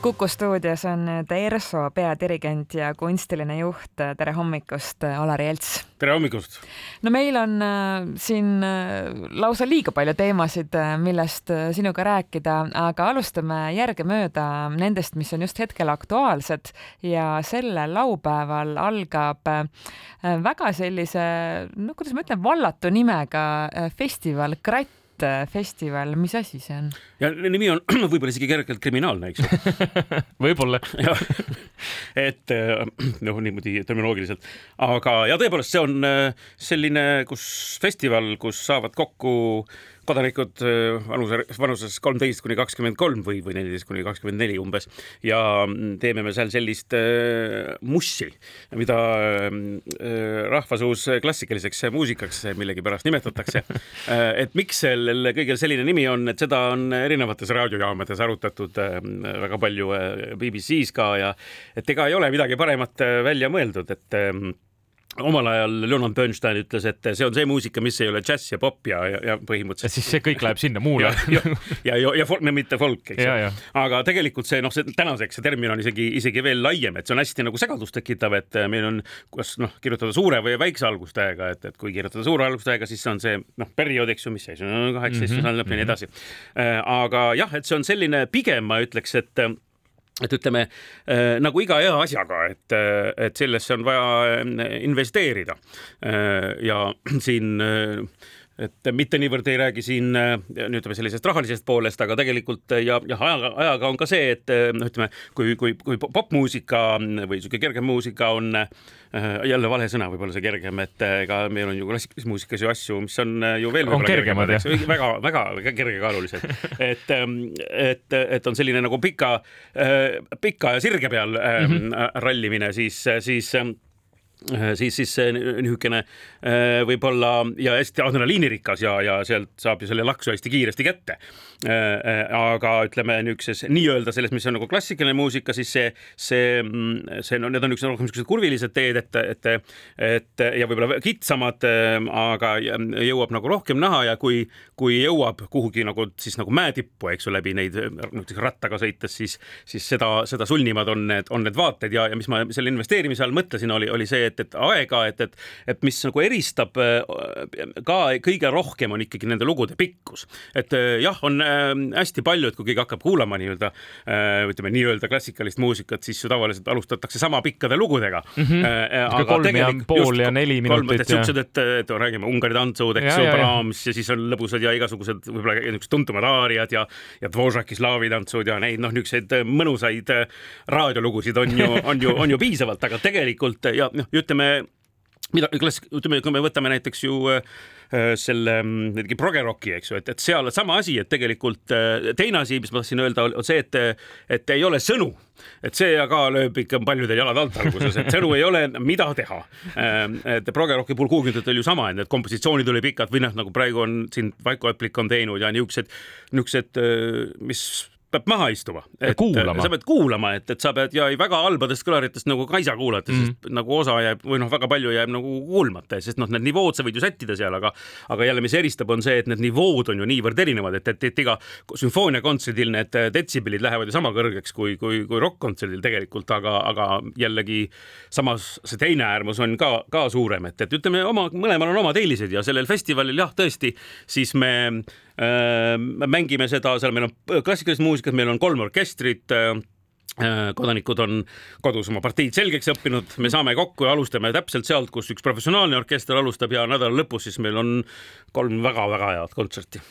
Kuku stuudios on nüüd ERSO peadirigent ja kunstiline juht. tere hommikust, Alari Jelts! tere hommikust! no meil on äh, siin äh, lausa liiga palju teemasid, äh, millest sinuga rääkida, aga alustame järgemööda nendest, mis on just hetkel aktuaalsed ja sellel laupäeval algab väga sellise, no kuidas ma ütlen, vallatu nimega festival Kratt festival, mis asi see on? ja nimi on võib-olla isegi kergelt kriminaalne, eks ju. võib-olla. et äh, noh, niimoodi terminoloogiliselt, aga ja tõepoolest, see on äh, selline, kus festival, kus saavad kokku kodanikud äh, vanuse, vanuses kolmteist kuni kakskümmend kolm või, või neliteist kuni kakskümmend neli umbes. Ja mm, teeme me seal sellist äh, mussi, mida äh, rahvasuus klassikaliseks muusikaks millegipärast nimetatakse. Et miks sellel kõigel selline nimi on, et seda on erinevates raadiojaamades arutatud väga palju BBC-s ka ja et ega ei ole midagi paremat välja mõeldud, et äh, omal ajal Leonard Bernstein ütles, et see on see muusika, mis ei ole džäss ja pop ja, ja, ja põhimõtteliselt. siis see kõik läheb sinna muule. ja, ja, ja, ja, folk, mitte folk, eks ju. aga tegelikult see noh, see tänaseks see termin on isegi, isegi veel laiem, et see on hästi nagu segadust tekitav, et meil on, kas noh, kirjutada suure või väikse algustähega, et, et kui kirjutada suure algustähega, siis see on see noh, periood, eks ju, mis on kaheksateist sajandi lõpp ja nii edasi. aga jah, et see on selline pigem ma ütleks, et et ütleme äh, nagu iga hea asjaga, et, et sellesse on vaja investeerida. Äh, ja siin äh, et mitte niivõrd ei räägi siin nüüd ütleme sellisest rahalisest poolest, aga tegelikult ja, jah, ajaga, ajaga on ka see, et noh, ütleme, kui, kui, kui popmuusika või niisugune kergem muusika on jälle vale sõna, võib-olla see kergem, et ega meil on ju klassikalises muusikas ju asju, mis on ju veel on kergemad jah? väga, väga, väga kergekaalulised, et, et, et on selline nagu pika, pika ja sirge peal mm -hmm. rallimine, siis, siis siis, siis see niisugune võib-olla ja hästi adrenaliinirikas ja, ja sealt saab ju selle laksu hästi kiiresti kätte. aga ütleme niisuguses nii-öelda selles, mis on nagu klassikaline muusika, siis see, see, see no need on niisugused rohkem niisugused kurvilised teed, et, et, et ja võib-olla kitsamad, aga jõuab nagu rohkem näha ja kui, kui jõuab kuhugi nagu siis nagu mäetippu, eks ju, läbi neid näiteks rattaga sõites, siis, siis seda, seda sulnimad on need, on need vaated ja, ja mis ma selle investeerimise all mõtlesin, oli, oli see, et, et aega, et, et, et mis nagu eristab ka kõige rohkem on ikkagi nende lugude pikkus. et jah, on hästi palju, et kui keegi hakkab kuulama nii-öelda ütleme nii-öelda klassikalist muusikat, siis ju tavaliselt alustatakse sama pikkade lugudega mm. -hmm. kolm ja pool ja neli minutit. siuksed, et, et räägime Ungari tantsud, eks ju, Brahms ja siis on lõbusad ja igasugused võib-olla niisugused tuntumad aariad ja, ja Dvořáki slaavitantsud ja neid noh, niisuguseid mõnusaid raadiolugusid on ju, on ju, on ju piisavalt, aga tegelikult ja noh, ütleme mida, ütleme, kui me võtame näiteks ju äh, selle muidugi progerocki, eks ju, et, et seal sama asi, et tegelikult äh, teine asi, mis ma tahtsin öelda, on see, et, et ei ole sõnu, et see ka lööb ikka paljudel jalad alt alguses, et sõnu ei ole, mida teha. et progerocki puhul kuuekümnendatel ju sama, et need kompositsioonid olid pikad või noh, nagu praegu on siin Vaiko Eplik on teinud ja niisugused, niisugused, mis peab maha istuma. sa pead kuulama, et, et sa pead ja väga halbadest kõlaritest nagu Kaisa kuulata mm., sest nagu osa jääb või noh, väga palju jääb nagu kuulmata, sest noh, need nivood sa võid ju sättida seal, aga aga jälle, mis eristab, on see, et need nivood on ju niivõrd erinevad, et, et, et iga sümfooniakontserdil need detsibellid lähevad ju sama kõrgeks kui, kui, kui rokk-kontserdil tegelikult, aga, aga jällegi samas see teine äärmus on ka, ka suurem, et, et ütleme, oma, mõlemal on omad eelised ja sellel festivalil jah, tõesti, siis me mängime seda, seal meil on klassikalist muusikat, meil on kolm orkestrit äh, kodanikud on kodus oma partiid selgeks õppinud, me saame kokku ja alustame täpselt sealt, kus üks professionaalne orkester alustab ja nädala lõpus siis meil on kolm väga-väga head kontserti.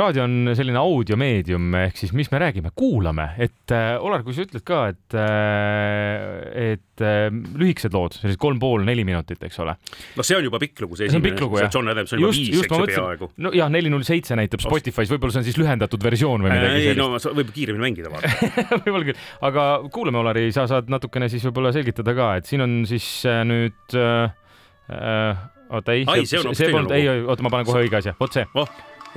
Raadio on selline audiomeedium, ehk siis mis me räägime, kuulame, et äh, Olar, kui sa ütled ka, et äh,, et äh, lühikesed lood, sellised kolm pool, neli minutit, eks ole. no see on juba pikk lugu, see esimene, see John Adams on juba viis, eks ju peaaegu. no jah, neli null seitse näitab Spotify's, võib-olla see on siis lühendatud versioon või midagi sellist. ei no võib kiiremini mängida vaata. Võib-olla küll, aga kuulame, Olari, sa saad natukene siis võib-olla selgitada ka, et siin on siis äh, nüüd äh, äh, oota ei, see, see polnud, ei, oota, ma panen kohe õige asja, vot see. Oh,.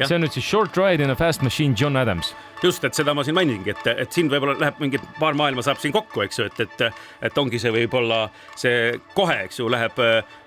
See on nüüd siis Short Ride in a Fast Machine, John Adams. Just, et seda ma siin mainingi, et, et siin võib-olla läheb mingi paar maailma saab siin kokku, eks ju, et, et, et ongi see võib-olla see kohe, eks ju, läheb äh,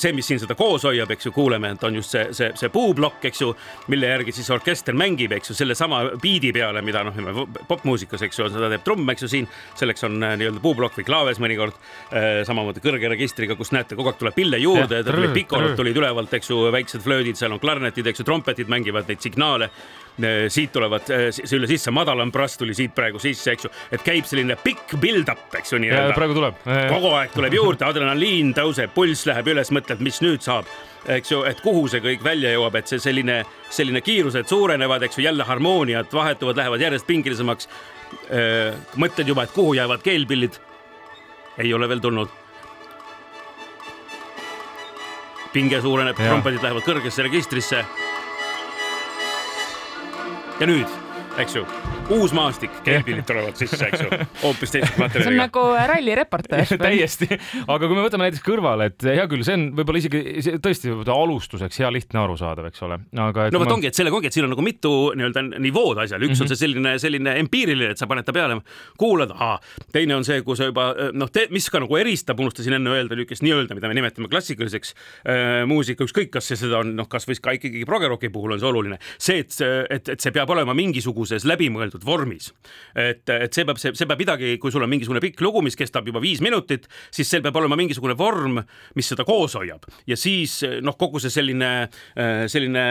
see, mis siin seda koos hoiab, eks ju, kuuleme, et on just see, see, see puuplokk, eks ju, mille järgi siis orkester mängib, eks ju, sellesama biidi peale, mida noh, popmuusikas, eks ju, seda teeb trumm, eks ju, siin selleks on äh, nii-öelda puuplokk või klaaves mõnikord äh,. samamoodi kõrge registriga, kus näete, kogu aeg tuleb pille juurde, pikolod tulid ülevalt, eks ju, väiksed flöödid, seal on klarnetid, eks ju, trompetid mängivad neid signaale Äh, siit tulevad äh, üle sisse, madalam brass tuli siit praegu sisse, eks ju, et käib selline pikk build-up, eks ju nii-öelda. praegu tuleb. kogu aeg tuleb juurde, adrenaliin tõuseb, pulss läheb üles, mõtled, mis nüüd saab eks ju, et kuhu see kõik välja jõuab, et see selline, selline kiirused suurenevad, eks ju, jälle harmooniad vahetuvad, lähevad järjest pingilisemaks. Äh, mõtled juba, et kuhu jäävad keelpillid. ei ole veel tulnud. pinge suureneb, trompetid lähevad kõrgesse registrisse ja nüüd, eks ju, uus maastik, keelpillid tulevad sisse, eks ju, hoopis teistsuguse materjaliga. see on nagu rallireporter täiesti, aga kui me võtame näiteks kõrvale, et hea küll, see on võib-olla isegi tõesti alustuseks hea lihtne arusaadav, eks ole, aga. no vot ma... ongi, et sellega ongi, et siin on nagu mitu nii-öelda nivood asjal, üks mm -hmm. on mhm. see selline, selline empiiriline, et sa paned ta peale, kuulad, teine on see, kui sa juba noh, mis ka nagu eristab, unustasin enne öelda niisugust nii-öelda, mida me nimetame klassikaliseks äh, muusika, ükskõik, kas see seda on, noh, kasvõi ka ikkagi progeroki puhul on see oluline, see, et, et, et see peab olema mingisuguses läbimõeldud vormis. et, et see peab, see, see peab midagi, kui sul on mingisugune pikk lugu, mis kestab juba viis minutit, siis seal peab olema mingisugune vorm, mis seda koos hoiab ja siis noh, kogu see selline, selline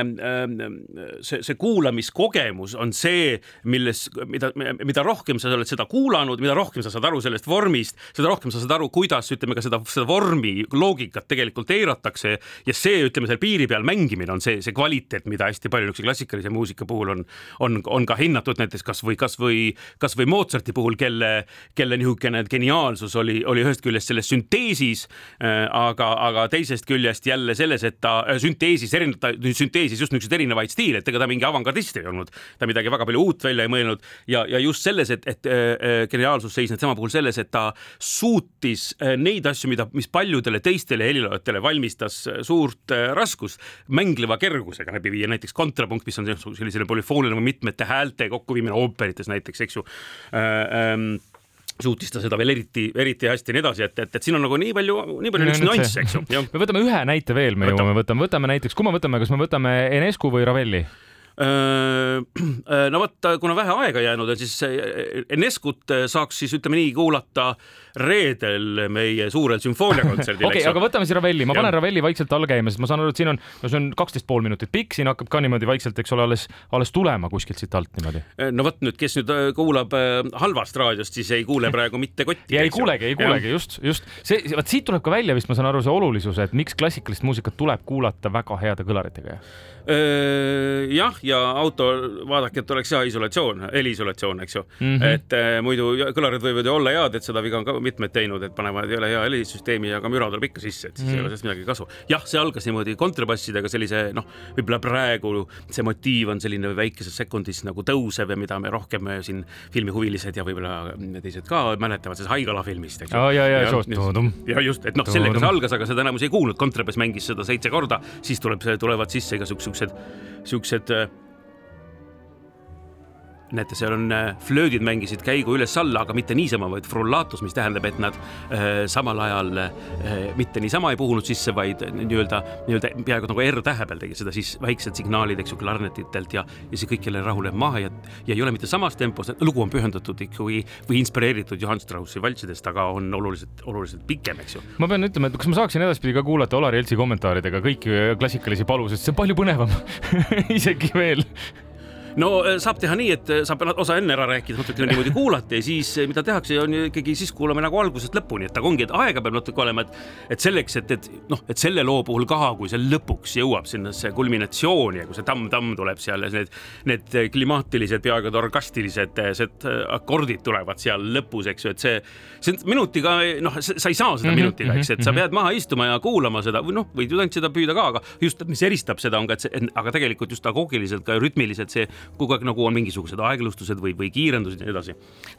see, see kuulamiskogemus on see, milles, mida, mida rohkem sa oled seda kuulanud, mida rohkem sa saad aru sellest vormist, seda rohkem sa saad aru, kuidas ütleme ka seda, seda vormi loogikat tegelikult eiratakse ja see, ütleme seal piiri peal mängimine on see, see kvaliteet, mida hästi palju niisuguse klassikalise muusika puhul on, on, on ka hinnatud näiteks kasvõi, kasvõi, kasvõi Mozarti puhul, kelle, kelle niisugune geniaalsus oli, oli ühest küljest selles sünteesis, äh, aga, aga teisest küljest jälle selles, et ta äh, sünteesis, erinevalt, sünteesis just niisuguseid erinevaid stiile, et ega ta mingi avangardist ei olnud, ta midagi väga palju uut välja ei mõelnud. Ja, ja just selles, et, et äh, geniaalsus seisneb tema puhul selles, et ta suutis neid asju, mida, mis paljudele teistele heliloojatele valmistas suurt raskust, mängleva kergusega läbi viia, näiteks kontrapunkt, mis on sellisele polüfooniline mitmete häälte kokkuviimine ooperites näiteks, eks ju äh,. Ähm, suutis ta seda veel eriti, eriti hästi ja nii edasi, et, et, et siin on nagu nii palju, nii palju niisuguseid nüansse, eks ju. me võtame ühe näite veel, me jõuame, võtame, võtame näiteks, kui me võtame, kas me võtame Enescu või Ravelli? Äh, äh, no vot, kuna vähe aega jäänud on, siis Eneskut saaks siis ütleme nii kuulata reedel meie suurel sümfooniakontserdil. okei okay,, aga võtame siis Ravelli, ma panen ja. Ravelli vaikselt all käima, sest ma saan aru, et siin on, no see on kaksteist pool minutit pikk, siin hakkab ka niimoodi vaikselt, eks ole, alles, alles tulema kuskilt siit alt niimoodi. Äh, no vot nüüd, kes nüüd kuulab halvast raadiost, siis ei kuule praegu mitte kotti. ei kuulegi, ei kuulegi, just, just see, vot siit tuleb ka välja vist, ma saan aru, see olulisus, et miks klassikalist muusikat tuleb kuulata väga heade kõlaritega jah, ja auto, vaadake, et oleks hea isolatsioon, heliisolatsioon, eks ju mm. -hmm. et äh, muidu kõlarid võivad ju olla head, et seda viga on ka mitmed teinud, et panevad ei ole hea helisüsteemi, aga müra tuleb ikka sisse, et siis mm ei ole sellest midagi kasu. jah, see algas niimoodi kontrabassidega sellise noh, võib-olla praegu see motiiv on selline väikeses sekundis nagu tõusev ja mida me rohkem siin filmihuvilised ja võib-olla teised ka mäletavad sellest Haigala filmist, eks ju. ja, ja, ja, ja just, et noh, sellega see algas, aga seda enamus ei kuulnud, kontrabass mängis seda seitse korda, siis tuleb, tulevad sisse igasugused siuksed, siuksed äh, näete, seal on äh, flöödid mängisid käigu üles-alla, aga mitte niisama, vaid frullatus, mis tähendab, et nad äh, samal ajal äh, mitte niisama ei puhunud sisse, vaid nii-öelda, nii-öelda peaaegu nagu R-tähe peal tegi seda siis väiksed signaalid, eks ju, klarnetitelt ja, ja see kõik jälle rahuneb maha ja, ja ei ole mitte samas tempos, lugu on pühendatud ikkagi või inspireeritud Johann Straussi valtsidest, aga on oluliselt, oluliselt pikem, eks ju. ma pean ütlema, et kas ma saaksin edaspidi ka kuulata Olari Eltsi kommentaaridega kõiki klassikalisi palu, sest see on palju põnevam isegi veel no äh, saab teha nii, et äh, saab osa enne ära rääkida, natukene niimoodi kuulata ja siis äh, mida tehakse, on ju ikkagi siis kuulame nagu algusest lõpuni, et aga ongi, et aega peab natuke olema, et, et selleks, et, et noh, et selle loo puhul ka, kui see lõpuks jõuab sinna see kulminatsiooni ja kui see tamm-tamm tuleb seal ja need, need klimaatilised, peaaegu orgastilised akordid tulevad seal lõpus, eks ju, et see, see minutiga, noh, sa ei saa seda mm -hmm, minutiga, eks, et sa mhm. pead maha istuma ja kuulama seda või noh, võid ju ainult seda püüda ka, aga just, mis eristab seda, on ka, et see, aga tegelikult just agoogiliselt ka rütmiliselt see kogu aeg nagu on mingisugused aeglustused või, või kiirendused ja nii edasi.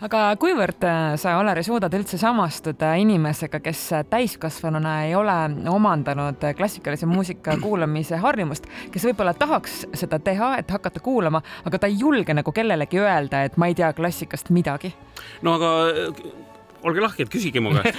aga kuivõrd sa, Olari, suudad üldse samastuda inimesega, kes täiskasvanuna ei ole omandanud klassikalise muusika kuulamise harjumust, kes võib-olla tahaks seda teha, et hakata kuulama, aga ta ei julge nagu kellelegi öelda, et ma ei tea klassikast midagi? no aga olge lahked, küsige mu käest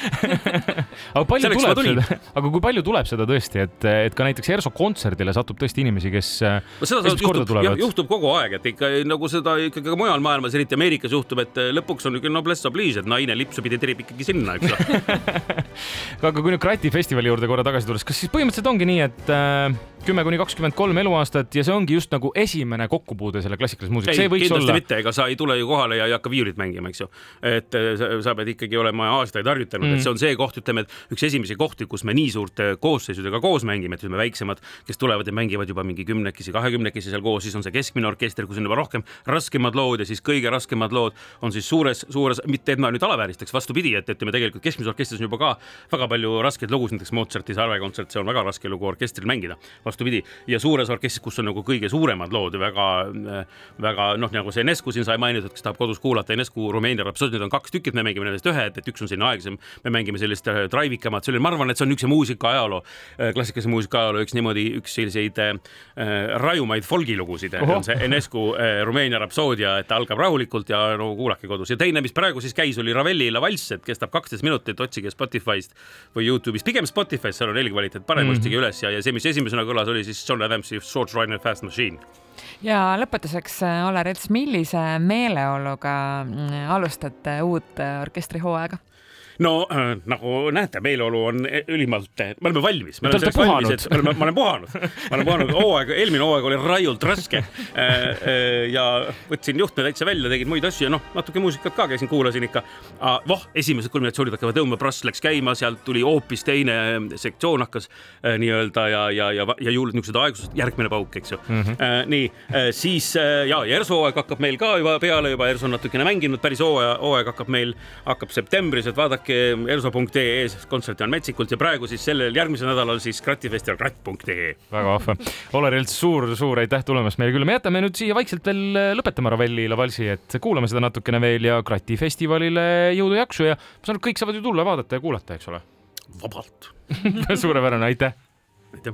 aga palju Selleks tuleb seda, aga kui palju tuleb seda tõesti, et, et ka näiteks ERSO kontserdile satub tõesti inimesi, kes no seda juhtub, juhtub kogu aeg, et ikka nagu seda ikkagi ka mujal maailmas, eriti Ameerikas juhtub, et lõpuks on niisugune noblesse oblige, et naine lipsu pidi tirib ikkagi sinna, eks ju aga kui nüüd Krati festivali juurde korra tagasi tulles, kas siis põhimõtteliselt ongi nii, et äh, kümme kuni kakskümmend kolm eluaastat ja see ongi just nagu esimene kokkupuude selle klassikalise muusikaga, võiks kindlasti olla. mitte, ega sa ei tule ju kohale ja ei hakka viiulit mängima, eks ju. et äh, sa pead ikkagi olema aastaid harjutanud mm., et see on see koht, ütleme, et üks esimesi kohti, kus me nii suurte koosseisudega koos mängime, et ütleme väiksemad, kes tulevad ja mängivad juba mingi kümnekesi, kahekümnekesi seal koos, siis on see keskmine orkester, kus on juba rohkem raskemad lood ja siis kõige raskemad lood on siis suures, suures, mitte et ma nüüd alavääristaks, vastupidi, et ütleme tegelikult keskmises orkestris on juba ka väga palju raskeid lugusid, näiteks Mozarti Sarve kontsert, see on väga raske lugu orkestril mängida, vastupidi ja suur suures orkestris, kus on nagu kõige suuremad lood väga, väga noh, nagu see Enescu siin sai mainitud, kes tahab kodus kuulata, Enescu Rumeenia rapsood, need on kaks tükki, me mängime nendest ühe, et, et üks on selline aegsem, me mängime sellist äh, drive-ikamat, selline, ma arvan, et see on üks muusika ajaloo, äh, klassikalise muusika ajaloo üks niimoodi, üks selliseid äh, rajumaid folgilugusid, on see Enescu äh, Rumeenia rapsoodia, et ta algab rahulikult ja no kuulake kodus ja teine, mis praegu siis käis, oli Ravelli La Valss, et kestab kaksteist minutit, otsige Spotify'st või Youtube'ist, pigem Spotify'st, seal on helikvaliteet parem mm, -hmm. otsige üles ja, ja see, mis esimesena kõlas, oli siis John Adams Adamsi Short Rider Fast Machine. Ja lõpetuseks, Oler Ets, millise meeleoluga mm, alustate uut orkestrihooaega? No äh, nagu näete, meeleolu on e-, ülimalt, me oleme valmis, me oleme valmis, me oleme, ma olen puhanud, ma olen puhanud, hooaeg, eelmine hooaeg oli raiult raske äh,. Äh, ja võtsin juhtme täitsa välja, tegin muid asju ja noh, natuke muusikat ka käisin, kuulasin ikka. voh, esimesed kulminatsioonid hakkavad tõmbama, Brass läks käima, sealt tuli hoopis teine sektsioon hakkas äh, nii-öelda ja, ja, ja, ja juurde niisugused aeglused, järgmine pauk, eks ju mm. -hmm. Äh, nii äh,, siis äh, ja, ja ERSO hooaeg hakkab meil ka juba peale juba, ERSO on natukene mänginud, päris hooaja, hooaeg hakkab meil, hakkab septembris, et vaadake vaadake erso.ee kontserti on Metsikult ja praegu siis sellel järgmisel nädalal siis kratifestival kratt.ee. väga vahva. Oler Elts, suur-suur aitäh tulemast meile külla. me jätame nüüd siia vaikselt veel lõpetama Ravelli Lavalsi, et kuulame seda natukene veel ja kratifestivalile jõudu-jaksu ja ma saan aru, kõik saavad ju tulla, vaadata ja kuulata, eks ole? vabalt suurepärane, aitäh. aitäh